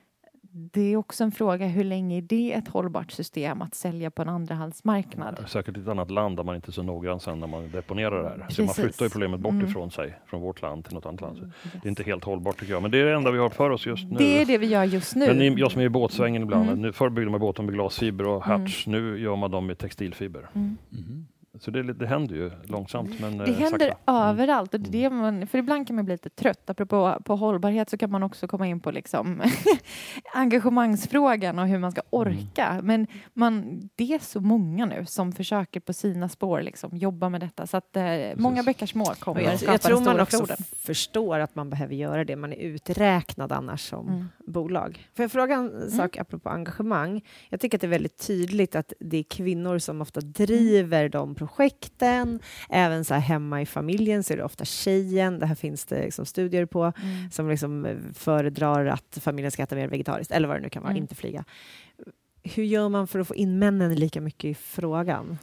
det är också en fråga, hur länge är det ett hållbart system att sälja på en andrahandsmarknad? Säkert i ett annat land där man inte är så noggrann sen när man deponerar det här. Så man flyttar ju problemet bort Mm. ifrån sig, från vårt land till något annat land. Så Det är inte helt hållbart tycker jag, men det är det enda vi har för oss just nu. Det är det vi gör just nu. Men jag som är i båtsvängen ibland, Mm. nu, förr byggde man båtar med glasfiber och Mm. hertz, nu gör man dem med textilfiber. Mm. Så det, det händer ju långsamt men Det eh, händer sakta. överallt. Och det är det man, för ibland kan man bli lite trött. Apropå på hållbarhet så kan man också komma in på liksom engagemangsfrågan och hur man ska orka. Men man, det är så många nu som försöker på sina spår liksom, jobba med detta. Så att eh, många bäckar små kommer jag, skapa jag tror man också floden. förstår att man behöver göra det. Man är uträknad annars som Mm. bolag. Får jag fråga en sak apropå engagemang? Jag tycker att det är väldigt tydligt att det är kvinnor som ofta driver de projekten. Även så här hemma i familjen så är det ofta tjejen. Det här finns det liksom studier på Mm. som liksom eh, föredrar att familjen ska äta mer vegetariskt eller vad det nu kan vara, Mm. inte flyga. Hur gör man för att få in männen lika mycket i frågan?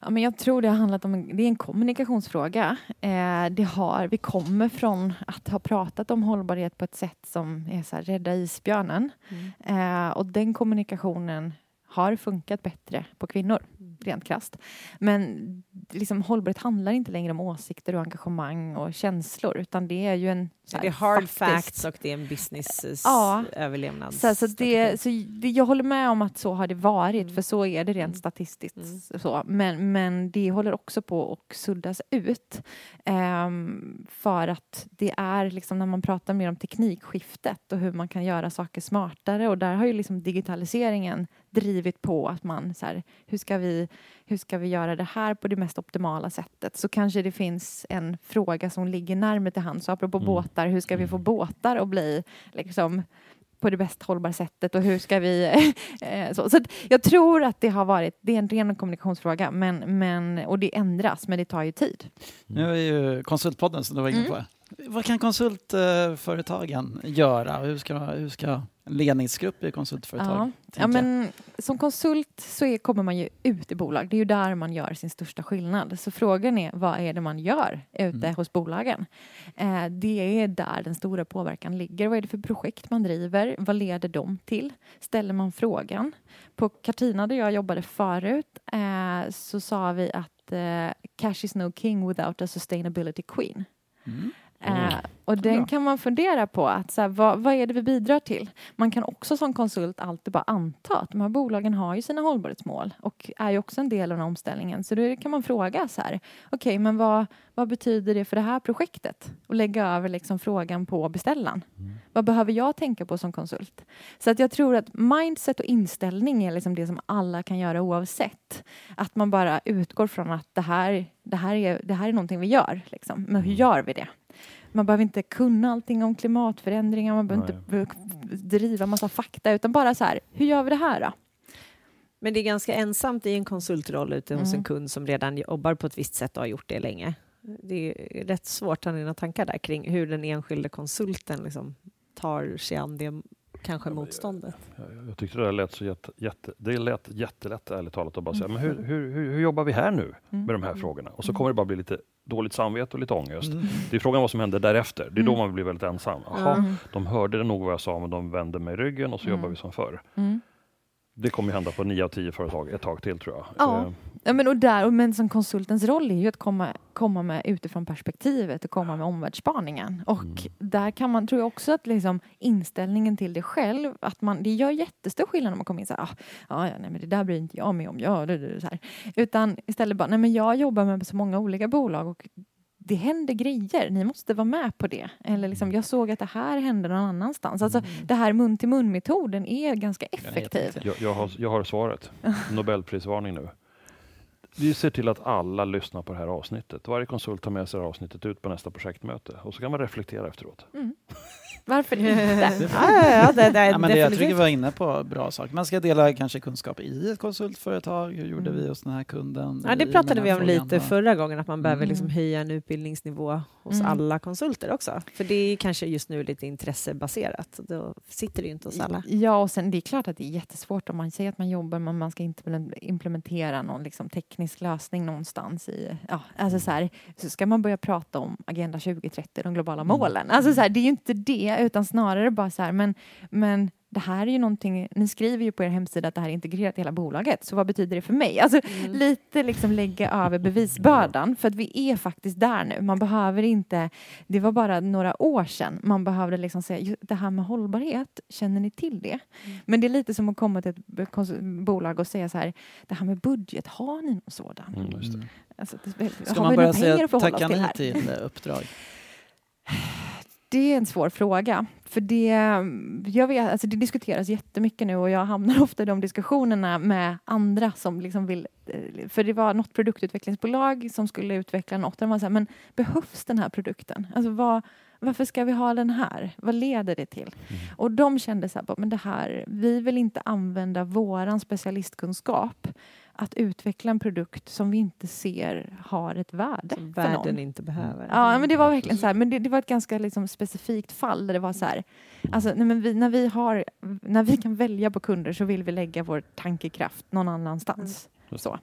Ja, men jag tror det har handlat om en, det är en kommunikationsfråga. Eh, det har, vi kommer från att ha pratat om hållbarhet på ett sätt som är så här, rädda isbjörnen. Eh, och den kommunikationen har funkat bättre på kvinnor, rent krasst. Men liksom, hållbarhet handlar inte längre om åsikter och engagemang och känslor, utan det är ju en... så här, det är hard facts och det är en business eh, Ja. överlevnads... Så, så, det, så det, jag håller med om att så har det varit, Mm. för så är det rent Mm. statistiskt. Mm. Så. Men, men det håller också på att suddas ut. Ehm, för att det är liksom när man pratar mer om teknikskiftet och hur man kan göra saker smartare och där har ju liksom digitaliseringen drivit på att man så här, hur ska vi hur ska vi göra det här på det mest optimala sättet? Så kanske det finns en fråga som ligger närmare till hands. Så apropå Mm. båtar, hur ska vi få båtar att bli liksom på det bäst hållbara sättet och hur ska vi... eh, så så jag tror att det har varit, det är en ren kommunikationsfråga men, men, och det ändras men det tar ju tid. Nu är ju Konsultpodden som du var inne Mm. Vad kan konsultföretagen göra? Hur ska, hur ska en ledningsgrupp i konsultföretag Ja. Ja, men som konsult så är, kommer man ju ut i bolag. Det är ju där man gör sin största skillnad. Så frågan är vad är det man gör ute Mm. hos bolagen? Eh, det är där den stora påverkan ligger. Vad är det för projekt man driver? Vad leder de till? Ställer man frågan? På Cartina där jag jobbade förut eh, så sa vi att eh, cash is no king without a sustainability queen. Mm. Eh, och den Bra. kan man fundera på. Att, så här, vad, vad är det vi bidrar till? Man kan också som konsult alltid bara anta att de här bolagen har ju sina hållbarhetsmål och är ju också en del av den omställningen. Så då kan man fråga så här, okej, men vad, vad betyder det för det här projektet? Och lägga över liksom frågan på beställaren. Vad behöver jag tänka på som konsult? Så att jag tror att mindset och inställning är liksom det som alla kan göra oavsett. Att man bara utgår från att det här, det här, är, det här är någonting vi gör. Liksom. Men hur gör vi det? Man behöver inte kunna allting om klimatförändringar, man behöver inte b- driva massa fakta, utan bara så här, hur gör vi det här då? Men det är ganska ensamt i en konsultroll ute hos Mm. en kund som redan jobbar på ett visst sätt och har gjort det länge. Det är rätt svårt, ni några tankar där kring hur den enskilde konsulten liksom tar sig an det kanske motståndet? Jag, jag tyckte det lät så jätte, jätte, det lät jättelätt ärligt talat att bara säga, Mm. men hur, hur, hur, hur jobbar vi här nu Mm. med de här frågorna? Och så kommer det bara bli lite dåligt samvete och lite ångest. Mm. Det är frågan vad som händer därefter. Det är då Mm. man blir väldigt ensam. Jaha, Mm. de hörde nog vad jag sa men de vände mig ryggen och så Mm. jobbar vi som förr. Mm. Det kommer ju hända på nio av tio företag ett tag till tror jag. Ja. Ja, men, och där, och men som konsultens roll är ju att komma, komma med utifrån perspektivet och komma med omvärldsspaningen. Och Mm. där kan man, tror jag också att liksom inställningen till det själv, att man, det gör jättestor skillnad när man kommer in så här, ah, ja, nej, men det där bryr inte jag mig om, ja, det, det, så här. Utan istället bara, nej men jag jobbar med så många olika bolag och det händer grejer, ni måste vara med på det. Eller liksom, jag såg att det här hände någon annanstans. Alltså, det här mun till mun metoden är ganska effektiv. jag, jag, har, jag har svaret. Nobelprisvarning nu. Vi ser till att alla lyssnar på det här avsnittet. Varje konsult tar med sig det här avsnittet ut på nästa projektmöte och så kan man reflektera efteråt. Mm. Varför inte? Ja, ja, ja, det, det, Ja, men det, jag tycker vi var inne på bra sak. Man ska dela kanske kunskap i ett konsultföretag. Hur gjorde Mm. vi hos den här kunden? Ja, det pratade vi om frågan? lite förra gången, att man behöver Mm. liksom höja en utbildningsnivå hos Mm. alla konsulter också. För det är kanske just nu lite intressebaserat. Då sitter det ju inte hos alla. Ja, och sen det är klart att det är jättesvårt om man säger att man jobbar men man ska inte implementera någon liksom teknisk lösning någonstans i, ja, alltså så här, så ska man börja prata om Agenda 2030, de globala Mm. målen. Alltså så här, det är ju inte det, utan snarare bara så här, men, men det här är ju någonting, ni skriver ju på er hemsida att det här är integrerat i hela bolaget, så vad betyder det för mig? Alltså Mm. lite liksom lägga över bevisbördan, för att vi är faktiskt där nu. Man behöver inte, det var bara några år sedan man behövde liksom säga, "Ju, det här med hållbarhet, känner ni till det? Mm. Men det är lite som att komma till ett bolag och säga så här, det här med budget, har ni någon sådan? Mm, just det. Alltså, det, Ska har man börja säga tacka nej till eh, uppdrag? Det är en svår fråga. För det, jag vet, alltså det diskuteras jättemycket nu och jag hamnar ofta i de diskussionerna med andra som liksom vill... eh, För det var något produktutvecklingsbolag som skulle utveckla något. Var så här, men behövs den här produkten? Alltså vad, varför ska vi ha den här? Vad leder det till? Och de kände så här, men det här, vi vill inte använda våran specialistkunskap att utveckla en produkt som vi inte ser har ett värde Som för någon. världen inte behöver. Ja, men det var verkligen så här, men det, det var ett ganska liksom specifikt fall där det var så här, alltså, nej, men vi, när, vi har, när vi kan välja på kunder så vill vi lägga vår tankekraft någon annanstans. Så.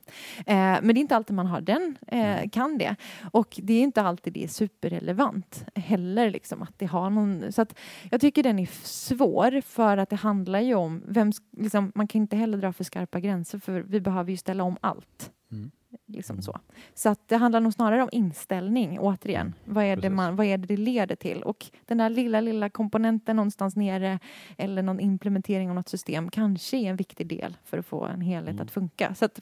Eh, men det är inte alltid man har den, eh, kan det. Och det är inte alltid det är superrelevant heller. Liksom, att det har någon, så att jag tycker den är svår för att det handlar ju om, vem, liksom, man kan inte heller dra för skarpa gränser för vi behöver ju ställa om allt. Mm. Liksom Mm. så. så att det handlar nog snarare om inställning, återigen. Mm, Vad är, det man, vad är det det leder till? Och den där lilla, lilla komponenten någonstans nere eller någon implementering av något system kanske är en viktig del för att få en helhet Mm. att funka. Så att,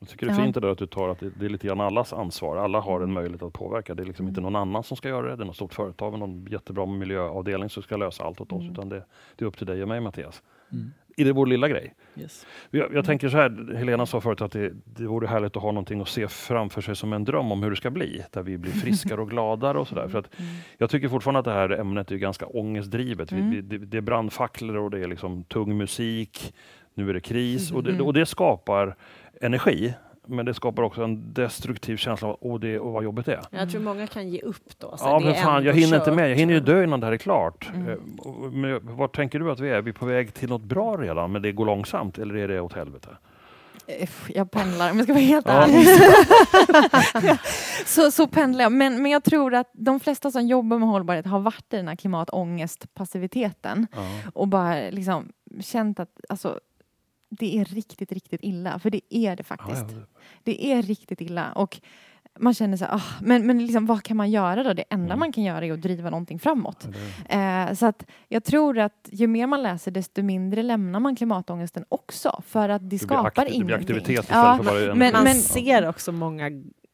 Jag tycker det är Ja. fint det där att du tar att det, är lite grann allas ansvar. Alla har en möjlighet att påverka. Det är liksom inte någon annan som ska göra det. Det är något stort företag med någon jättebra miljöavdelning som ska lösa allt åt oss. Mm. Utan det, det är upp till dig och mig Mattias. Mm. I det vår lilla grej. Yes. Jag, jag tänker så här, Helena sa förut att det, det vore härligt att ha någonting att se framför sig som en dröm om hur det ska bli. Där vi blir friskare och gladare och sådär. För att jag tycker fortfarande att det här ämnet är ganska ångestdrivet. Vi, Mm. vi, det, det är brandfacklor och det är liksom tung musik. Nu är det kris och det, Mm. och det skapar energi. Men det skapar också en destruktiv känsla av åh, det, åh, vad jobbigt det är. Jag tror många kan ge upp då. Ja, det men fan, jag hinner inte kört. med. Jag hinner ju dö innan det här är klart. Mm. Eh, Men vad tänker du att vi är? Är vi på väg till något bra redan, men det går långsamt? Eller är det åt helvete? jag pendlar om jag ska vara helt Ja. ärlig. så, så pendlar jag. Men, men jag tror att de flesta som jobbar med hållbarhet har varit i den här klimatångestpassiviteten Ja. och bara liksom känt att alltså, det är riktigt, riktigt illa. För det är det faktiskt. Ja, ja. Det är riktigt illa. Och man känner så här, ah, men, men liksom, vad kan man göra då? Det enda Mm. man kan göra är att driva någonting framåt. Det- Eh, så att jag tror att ju mer man läser desto mindre lämnar man klimatångesten också. För att det, Det blir, skapar akti- det ingenting. blir aktivitet istället Ja, för bara energi. men- Man men- ser också många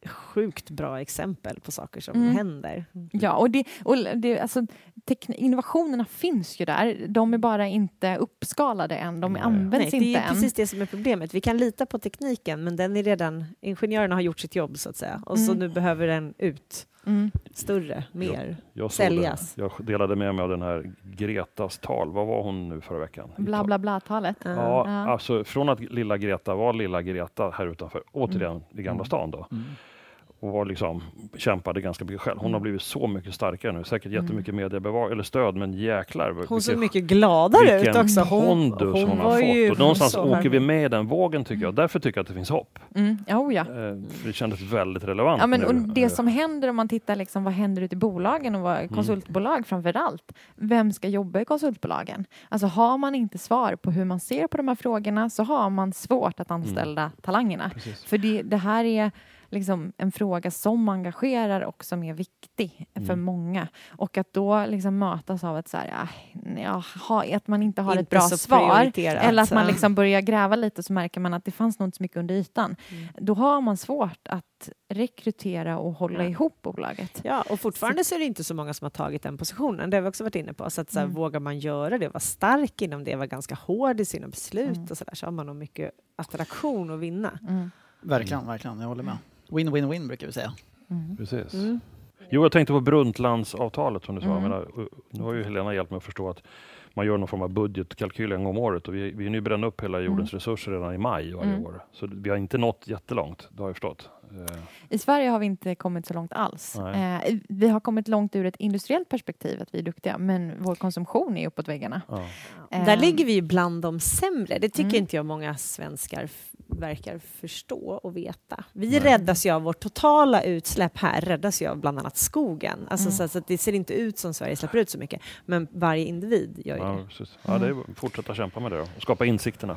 sjukt bra exempel på saker som Mm. händer. Ja, och, det, och det, alltså, tekn- innovationerna finns ju där. De är bara inte uppskalade än. De Nej. används Nej, det inte är än. precis det som är problemet. Vi kan lita på tekniken men den är redan, ingenjörerna har gjort sitt jobb så att säga. Och så Mm. nu behöver den ut Mm. större, mer. Jag, såg säljas. det. jag delade med mig av den här Gretas tal. Vad var hon nu förra veckan? Bla bla bla-talet. Ja. Ja, alltså från att lilla Greta var lilla Greta här utanför, återigen Mm. i Gamla stan då, Mm. Och var liksom, kämpade ganska mycket själv. Hon Mm. har blivit så mycket starkare nu, säkert Mm. jättemycket mediebevar eller stöd, men jäklar. Hon såg vilken- mycket gladare ut vilken också. pondus hon, har var ju fått. Och någonstans åker vi harmon- med i den vågen tycker jag. Därför tycker jag att det finns hopp. Mm. Oh, ja. Eh, det kändes väldigt relevant Ja, men, nu. och det Eh, som händer om man tittar liksom, vad händer ute i bolagen och Mm. vad, konsultbolag framför allt. Vem ska jobba i konsultbolagen? Alltså har man inte svar på hur man ser på de här frågorna så har man svårt att anställa talangerna. precis. För det, det här är liksom en fråga som engagerar och som är viktig för Mm. många. Och att då liksom mötas av att, så här, ja, ha, att man inte har ett Inte bra så svar eller att man liksom börjar gräva lite så märker man att det fanns nog inte så mycket under ytan. Mm. Då har man svårt att rekrytera och hålla Ja. ihop bolaget. Ja, och fortfarande så är det inte så många som har tagit den positionen. Det har vi också varit inne på. Så, att, så här, Mm. vågar man göra det, vara stark inom det, vara ganska hård i sina beslut Mm. och så där, så har man nog mycket attraktion att vinna. Mm. Verkligen, verkligen. Jag håller med. Win-win-win brukar vi säga. Mm. Precis. Mm. Jo, jag tänkte på Brundtlandsavtalet som du sa. Mm. Menar, nu har ju Helena hjälpt mig att förstå att man gör någon form av budgetkalkyl en gång om året och vi, vi är nu bränna upp hela jordens resurser redan i maj varje Mm. år. Så vi har inte nått jättelångt, det har jag förstått. Eh, I Sverige har vi inte kommit så långt alls. Eh, vi har kommit långt ur ett industriellt perspektiv, att vi är duktiga, men vår konsumtion är uppåt väggarna. ja. Där Ehm. ligger vi ju bland de sämre. Det tycker Mm. inte jag många svenskar verkar förstå och veta. Vi Nej. räddas ju av vårt totala utsläpp här, räddas ju av bland annat skogen. Alltså Mm. så, så att det ser inte ut som Sverige släpper ut så mycket, men varje individ gör ju Ja, det. precis. ja, det är att fortsätta kämpa med det då, och skapa insikterna.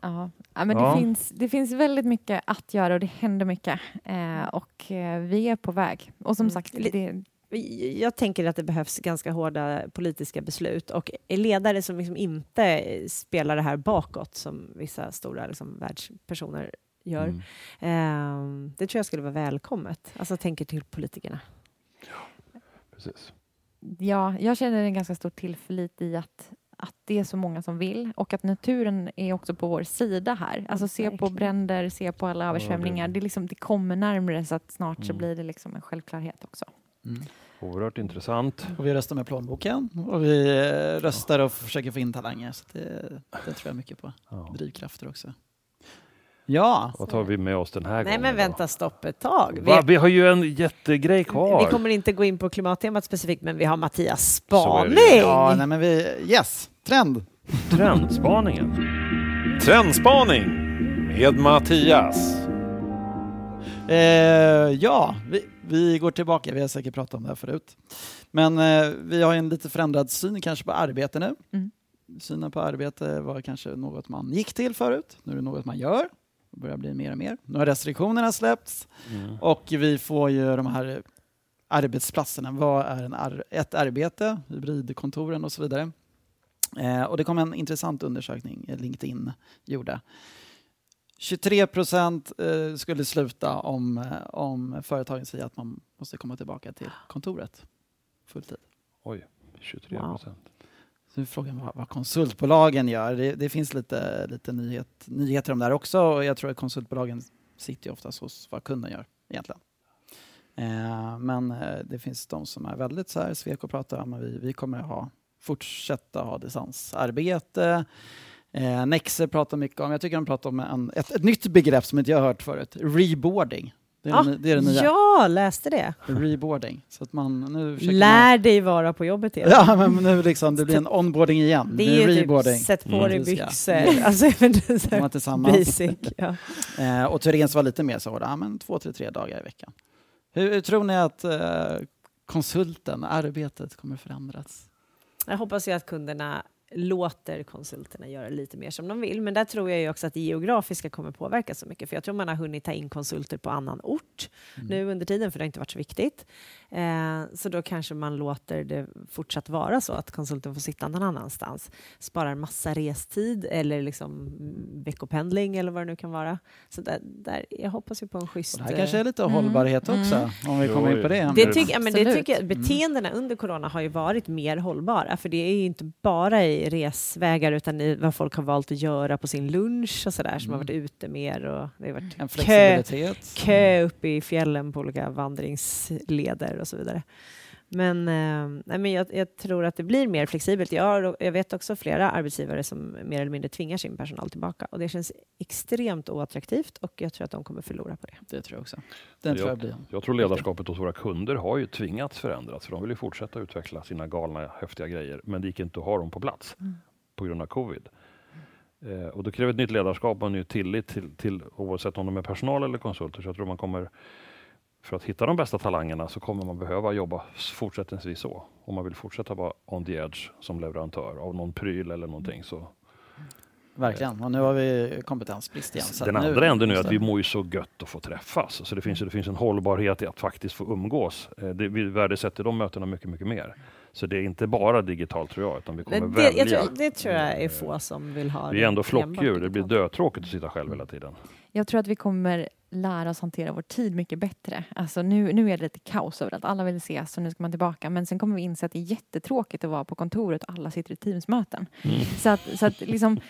Ja, ja, men Ja. Det, finns, det finns väldigt mycket att göra och det händer mycket. Eh, och eh, vi är på väg. Och som Mm. sagt, det, Jag tänker att det behövs ganska hårda politiska beslut och ledare som liksom inte spelar det här bakåt som vissa stora liksom, världspersoner gör. Mm. Ehm, det tror jag skulle vara välkommet. Alltså tänker till politikerna. Precis. ja, jag känner en ganska stor tillförlit i att, att det är så många som vill och att naturen är också på vår sida här. Alltså se på bränder, se på alla översvämningar. Det, liksom, det kommer närmare så att snart så Mm. blir det liksom en självklarhet också. Mm. Oerhört intressant. Och vi röstar med plånboken och vi eh, röstar och försöker få in talanger. Så det, det tror jag mycket på. Ja. Drivkrafter också. Ja, Vad tar vi med oss den här Nej gången? men då? vänta stopp ett tag. Vi, Vi har ju en jättegrej kvar. vi kommer inte gå in på klimattemat specifikt men vi har Mattias spaning. ja nej, men vi, yes, trend. Trendspaningen. Trendspaning med Mattias. Eh, ja, vi, vi går tillbaka. Vi har säkert pratat om det här förut. Men eh, vi har en lite förändrad syn kanske på arbete nu. Mm. Synen på arbete var kanske något man gick till förut. Nu är det något man gör. Det börjar bli mer och mer. Nu har restriktionerna släppts Mm. och vi får ju de här arbetsplatserna. Vad är en ar ett arbete? Hybridkontoren och så vidare. Eh, och det kom en intressant undersökning eh, LinkedIn gjorde. 23 procent eh, skulle sluta om, eh, om företagen säger att man måste komma tillbaka till kontoret fulltid. Oj, 23 Wow. procent. Så är frågan vad, vad konsultbolagen gör. Det, det finns lite, lite nyhet, nyheter om det här också och jag tror att konsultbolagen sitter ju oftast hos vad kunden gör egentligen. Eh, men eh, det finns de som är väldigt så här, Sweco pratar om att vi, vi kommer ha, fortsätta ha distansarbete. Eh, Nexer pratar mycket om, jag tycker de pratar om en, ett, ett nytt begrepp som inte jag har hört förut, reboarding. Det är, Ja, det, det, är det nya. Ja, läste det. Reboarding. Så att man nu försöker man, Lär dig vara på jobbet igen. Ja, men nu liksom, det blir en onboarding igen. Det är ju reboarding. typ sätt på Mm. dig byxor. Alltså, är tillsammans. basic. Ja. Eh, och Thorens var lite mer så, ja, men två till tre dagar i veckan. Hur, hur tror ni att eh, konsulten, arbetet kommer förändras? Jag hoppas ju att kunderna låter konsulterna göra lite mer som de vill. Men där tror jag ju också att det geografiska kommer påverka så mycket. För jag tror man har hunnit ta in konsulter på annan ort Mm. nu under tiden, för det har inte varit så viktigt. Eh, så då kanske man låter det fortsatt vara så att konsulten får sitta någon annanstans. Sparar massa restid eller liksom veckopendling eller vad det nu kan vara. Så där, där, jag hoppas ju på en schysst... Och det här kanske är lite Mm. hållbarhet också, Mm. om vi kommer in på det. Det, tycker, ja, men det tycker jag, Mm. beteendena under corona har ju varit mer hållbara. För det är ju inte bara i resvägar utan i vad folk har valt att göra på sin lunch och sådär som har Mm. varit ute mer. Och det har varit En kö, flexibilitet. kö uppe i fjällen på olika vandringsleder och så vidare. Men, eh, nej, men jag, jag tror att det blir mer flexibelt. Jag, har, jag vet också flera arbetsgivare som mer eller mindre tvingar sin personal tillbaka och det känns extremt oattraktivt och jag tror att de kommer förlora på det. Det tror jag också. Den tror jag blir. Jag tror ledarskapet hos våra kunder har ju tvingats förändras för de vill ju fortsätta utveckla sina galna häftiga grejer men det gick inte att ha dem på plats Mm. på grund av covid. Eh, och då kräver ett nytt ledarskap och en ny tillit till, till oavsett om de är personal eller konsulter. Så jag tror man kommer, för att hitta de bästa talangerna så kommer man behöva jobba fortsättningsvis så. Om man vill fortsätta vara on the edge som leverantör av någon pryl eller någonting så. Verkligen. Och nu har vi kompetensbrist igen. så Den andra änden är att vi mår ju så gött att få träffas. Så det finns, det finns en hållbarhet i att faktiskt få umgås. Eh, Det, vi värdesätter de mötena mycket, mycket mer. Så det är inte bara digitalt tror jag, utan vi kommer det, välja. jag tror, det tror jag är få som vill ha Vi är ändå flockdjur. Det blir dötråkigt att sitta själv hela tiden. Jag tror att vi kommer lära oss hantera vår tid mycket bättre. Alltså nu, nu är det lite kaos överallt. Alla vill ses och nu ska man tillbaka. Men sen kommer vi inse att det är jättetråkigt att vara på kontoret och alla sitter i Teamsmöten. Mm. Så att, så att liksom,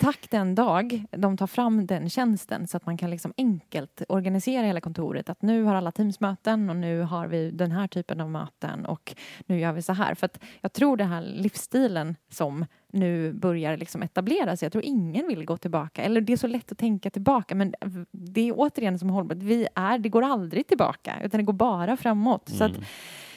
tack den dag de tar fram den tjänsten så att man kan liksom enkelt organisera hela kontoret. Att nu har alla Teamsmöten och nu har vi den här typen av möten och nu gör vi så här. För att jag tror den här livsstilen som nu börjar liksom etablera sig. Jag tror ingen vill gå tillbaka. Eller det är så lätt att tänka tillbaka men det är återigen som hållbart. Vi är, det går aldrig tillbaka utan det går bara framåt. Så att Mm.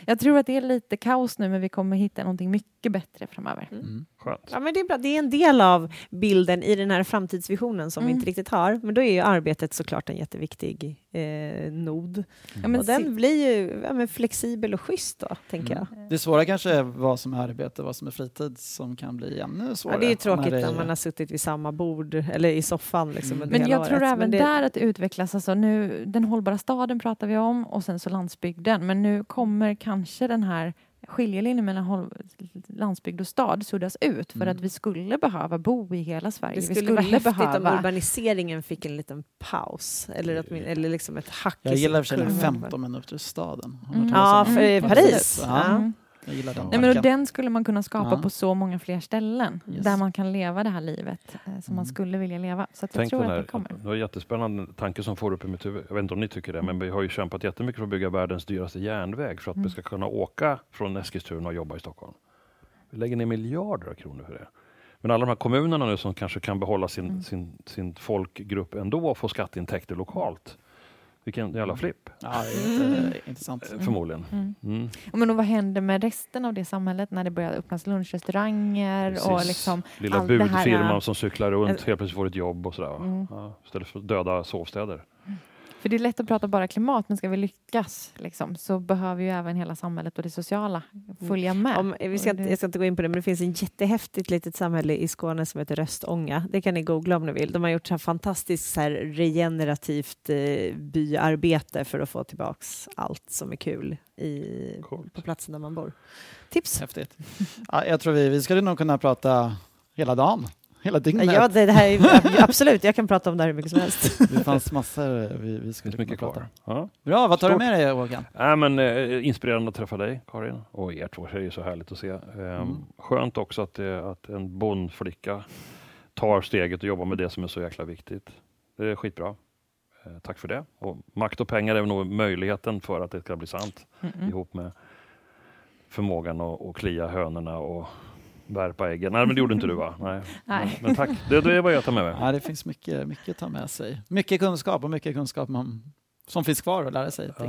jag tror att det är lite kaos nu men vi kommer hitta någonting mycket bättre framöver. Mm. Skönt. Ja, men det, är bra. det är en del av bilden i den här framtidsvisionen som vi Mm. inte riktigt har. Men då är ju arbetet såklart en jätteviktig eh, nod. Ja, men och den blir ju ja, men flexibel och schysst då, tänker Mm. jag. Det svåra kanske är vad som är arbete och vad som är fritid som kan bli ännu svårare. Ja, det är ju tråkigt när när, det- man har suttit vid samma bord eller i soffan liksom, Mm. under Men hela jag tror året. även Men det, där att det utvecklas. Alltså nu, den hållbara staden pratar vi om och sen så landsbygden. Men nu kommer kanske den här skiljelinjen mellan landsbygd och stad suddas ut för Mm. att vi skulle behöva bo i hela Sverige. det vi skulle vara häftigt behöva... om urbaniseringen fick en liten paus eller, att, eller liksom ett hack Jag gillar för sig sin den kurva. 15 minuter i staden. Mm. Ja, för Paris. Ja. Ja. Mm. Jag gillar den Nej, men och den skulle man kunna skapa Ja. på så många fler ställen Yes. där man kan leva det här livet eh, som man Mm. skulle vilja leva. Så att jag Tänk tror den att här, det kommer. det var en jättespännande tanke som får upp i mitt huvud. Jag vet inte om ni tycker det, men vi har ju kämpat jättemycket för att bygga världens dyraste järnväg för att Mm. vi ska kunna åka från Eskilstuna och jobba i Stockholm. Vi lägger ner miljarder av kronor för det. Men alla de här kommunerna nu som kanske kan behålla sin, Mm. sin, sin folkgrupp ändå och få skatteintäkter lokalt. Vilken jävla flipp, Ja, Mm. intressant. eh, förmodligen. Mm. Mm. Men och vad händer med resten av det samhället när det börjar öppnas lunchrestauranger och liksom Lilla budfirman som cyklar runt, helt plötsligt får ett jobb och sådär. Mm. Ja, istället för döda sovstäder. För det är lätt att prata bara klimat, men ska vi lyckas liksom, så behöver ju även hela samhället och det sociala följa med. Om, vi ska, inte- jag ska inte gå in på det, men det finns en jättehäftigt litet samhälle i Skåne som heter Röstånga. Det kan ni googla om ni vill. De har gjort så här fantastiskt så här regenerativt eh, byarbete för att få tillbaks allt som är kul i, på platsen där man bor. Tips! Häftigt. Ja, jag tror vi, vi skulle nog kunna prata hela dagen, hela dygnet. Ja, det, det här är, absolut, jag kan prata om det här hur mycket som helst. Det fanns massor vi, vi Det skulle kunna mycket prata. Ja. Bra, vad tar Stort. du med dig Håkan? Äh, men, eh, inspirerande att träffa dig, Karin, och er två tjejer. så härligt att se. Ehm, Mm. Skönt också att, det, att en bondflicka tar steget och jobbar med det som är så jäkla viktigt. Det är skitbra. Eh, tack för det. Och makt och pengar är nog möjligheten för att det ska bli sant Mm-mm. ihop med förmågan att, att klia hönorna och värpa äggen. Nej, men det gjorde inte du va? Nej. Nej. Men, men tack, det, det är vad jag tar med mig. Ja, det finns mycket, mycket att ta med sig. Mycket kunskap och mycket kunskap man, som finns kvar att lära sig. Ja?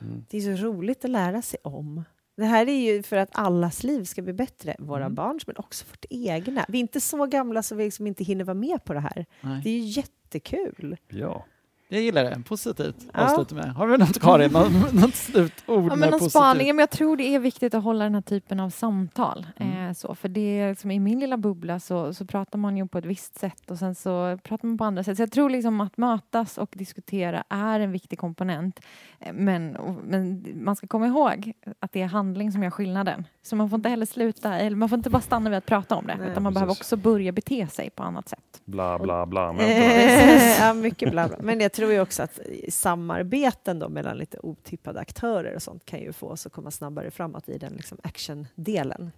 Mm. Det är så roligt att lära sig om. Det här är ju för att allas liv ska bli bättre. Våra Mm. barns, men också vårt egna. Vi är inte så gamla så vi liksom inte hinner vara med på det här. Nej. Det är ju jättekul. Ja. Jag gillar det. Positivt. Ja. Avsluta med. Har vi något Karin? Något, något slutord Ja, med men någon spaning, men jag tror det är viktigt att hålla den här typen av samtal. Mm. Eh, så, för det är liksom, I min lilla bubbla så, så pratar man ju på ett visst sätt och sen så pratar man på andra sätt. Så jag tror liksom att mötas och diskutera är en viktig komponent. Eh, Men, och, men man ska komma ihåg att det är handling som gör skillnaden. Så man får inte heller sluta, eller man får inte bara stanna vid att prata om det. Nej, utan man behöver precis. också börja bete sig på annat sätt. Bla, bla, bla. Men, Eh, ja, mycket bla, bla. Men jag tror ju också att samarbeten då mellan lite otippade aktörer och sånt kan ju få oss att komma snabbare framåt i den liksom action-delen.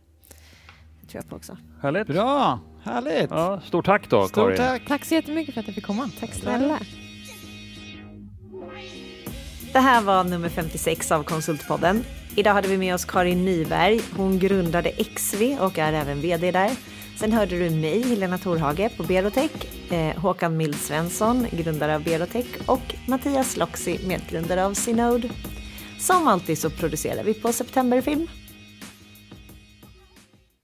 Det tror jag på också. Härligt. Bra, härligt. Ja, stort tack då, Stort Karin. tack. Tack så jättemycket för att jag fick komma. Tack snälla. Det här var nummer 56 av Konsultpodden. Idag hade vi med oss Karin Nyberg. Hon grundade XV och är även VD där. Sen hörde du mig, Helena Torhage, på Berotech, eh, Håkan Mild Svensson, grundare av Berotech och Mattias Loxi, medgrundare av Synode. Som alltid så producerar vi på Septemberfilm.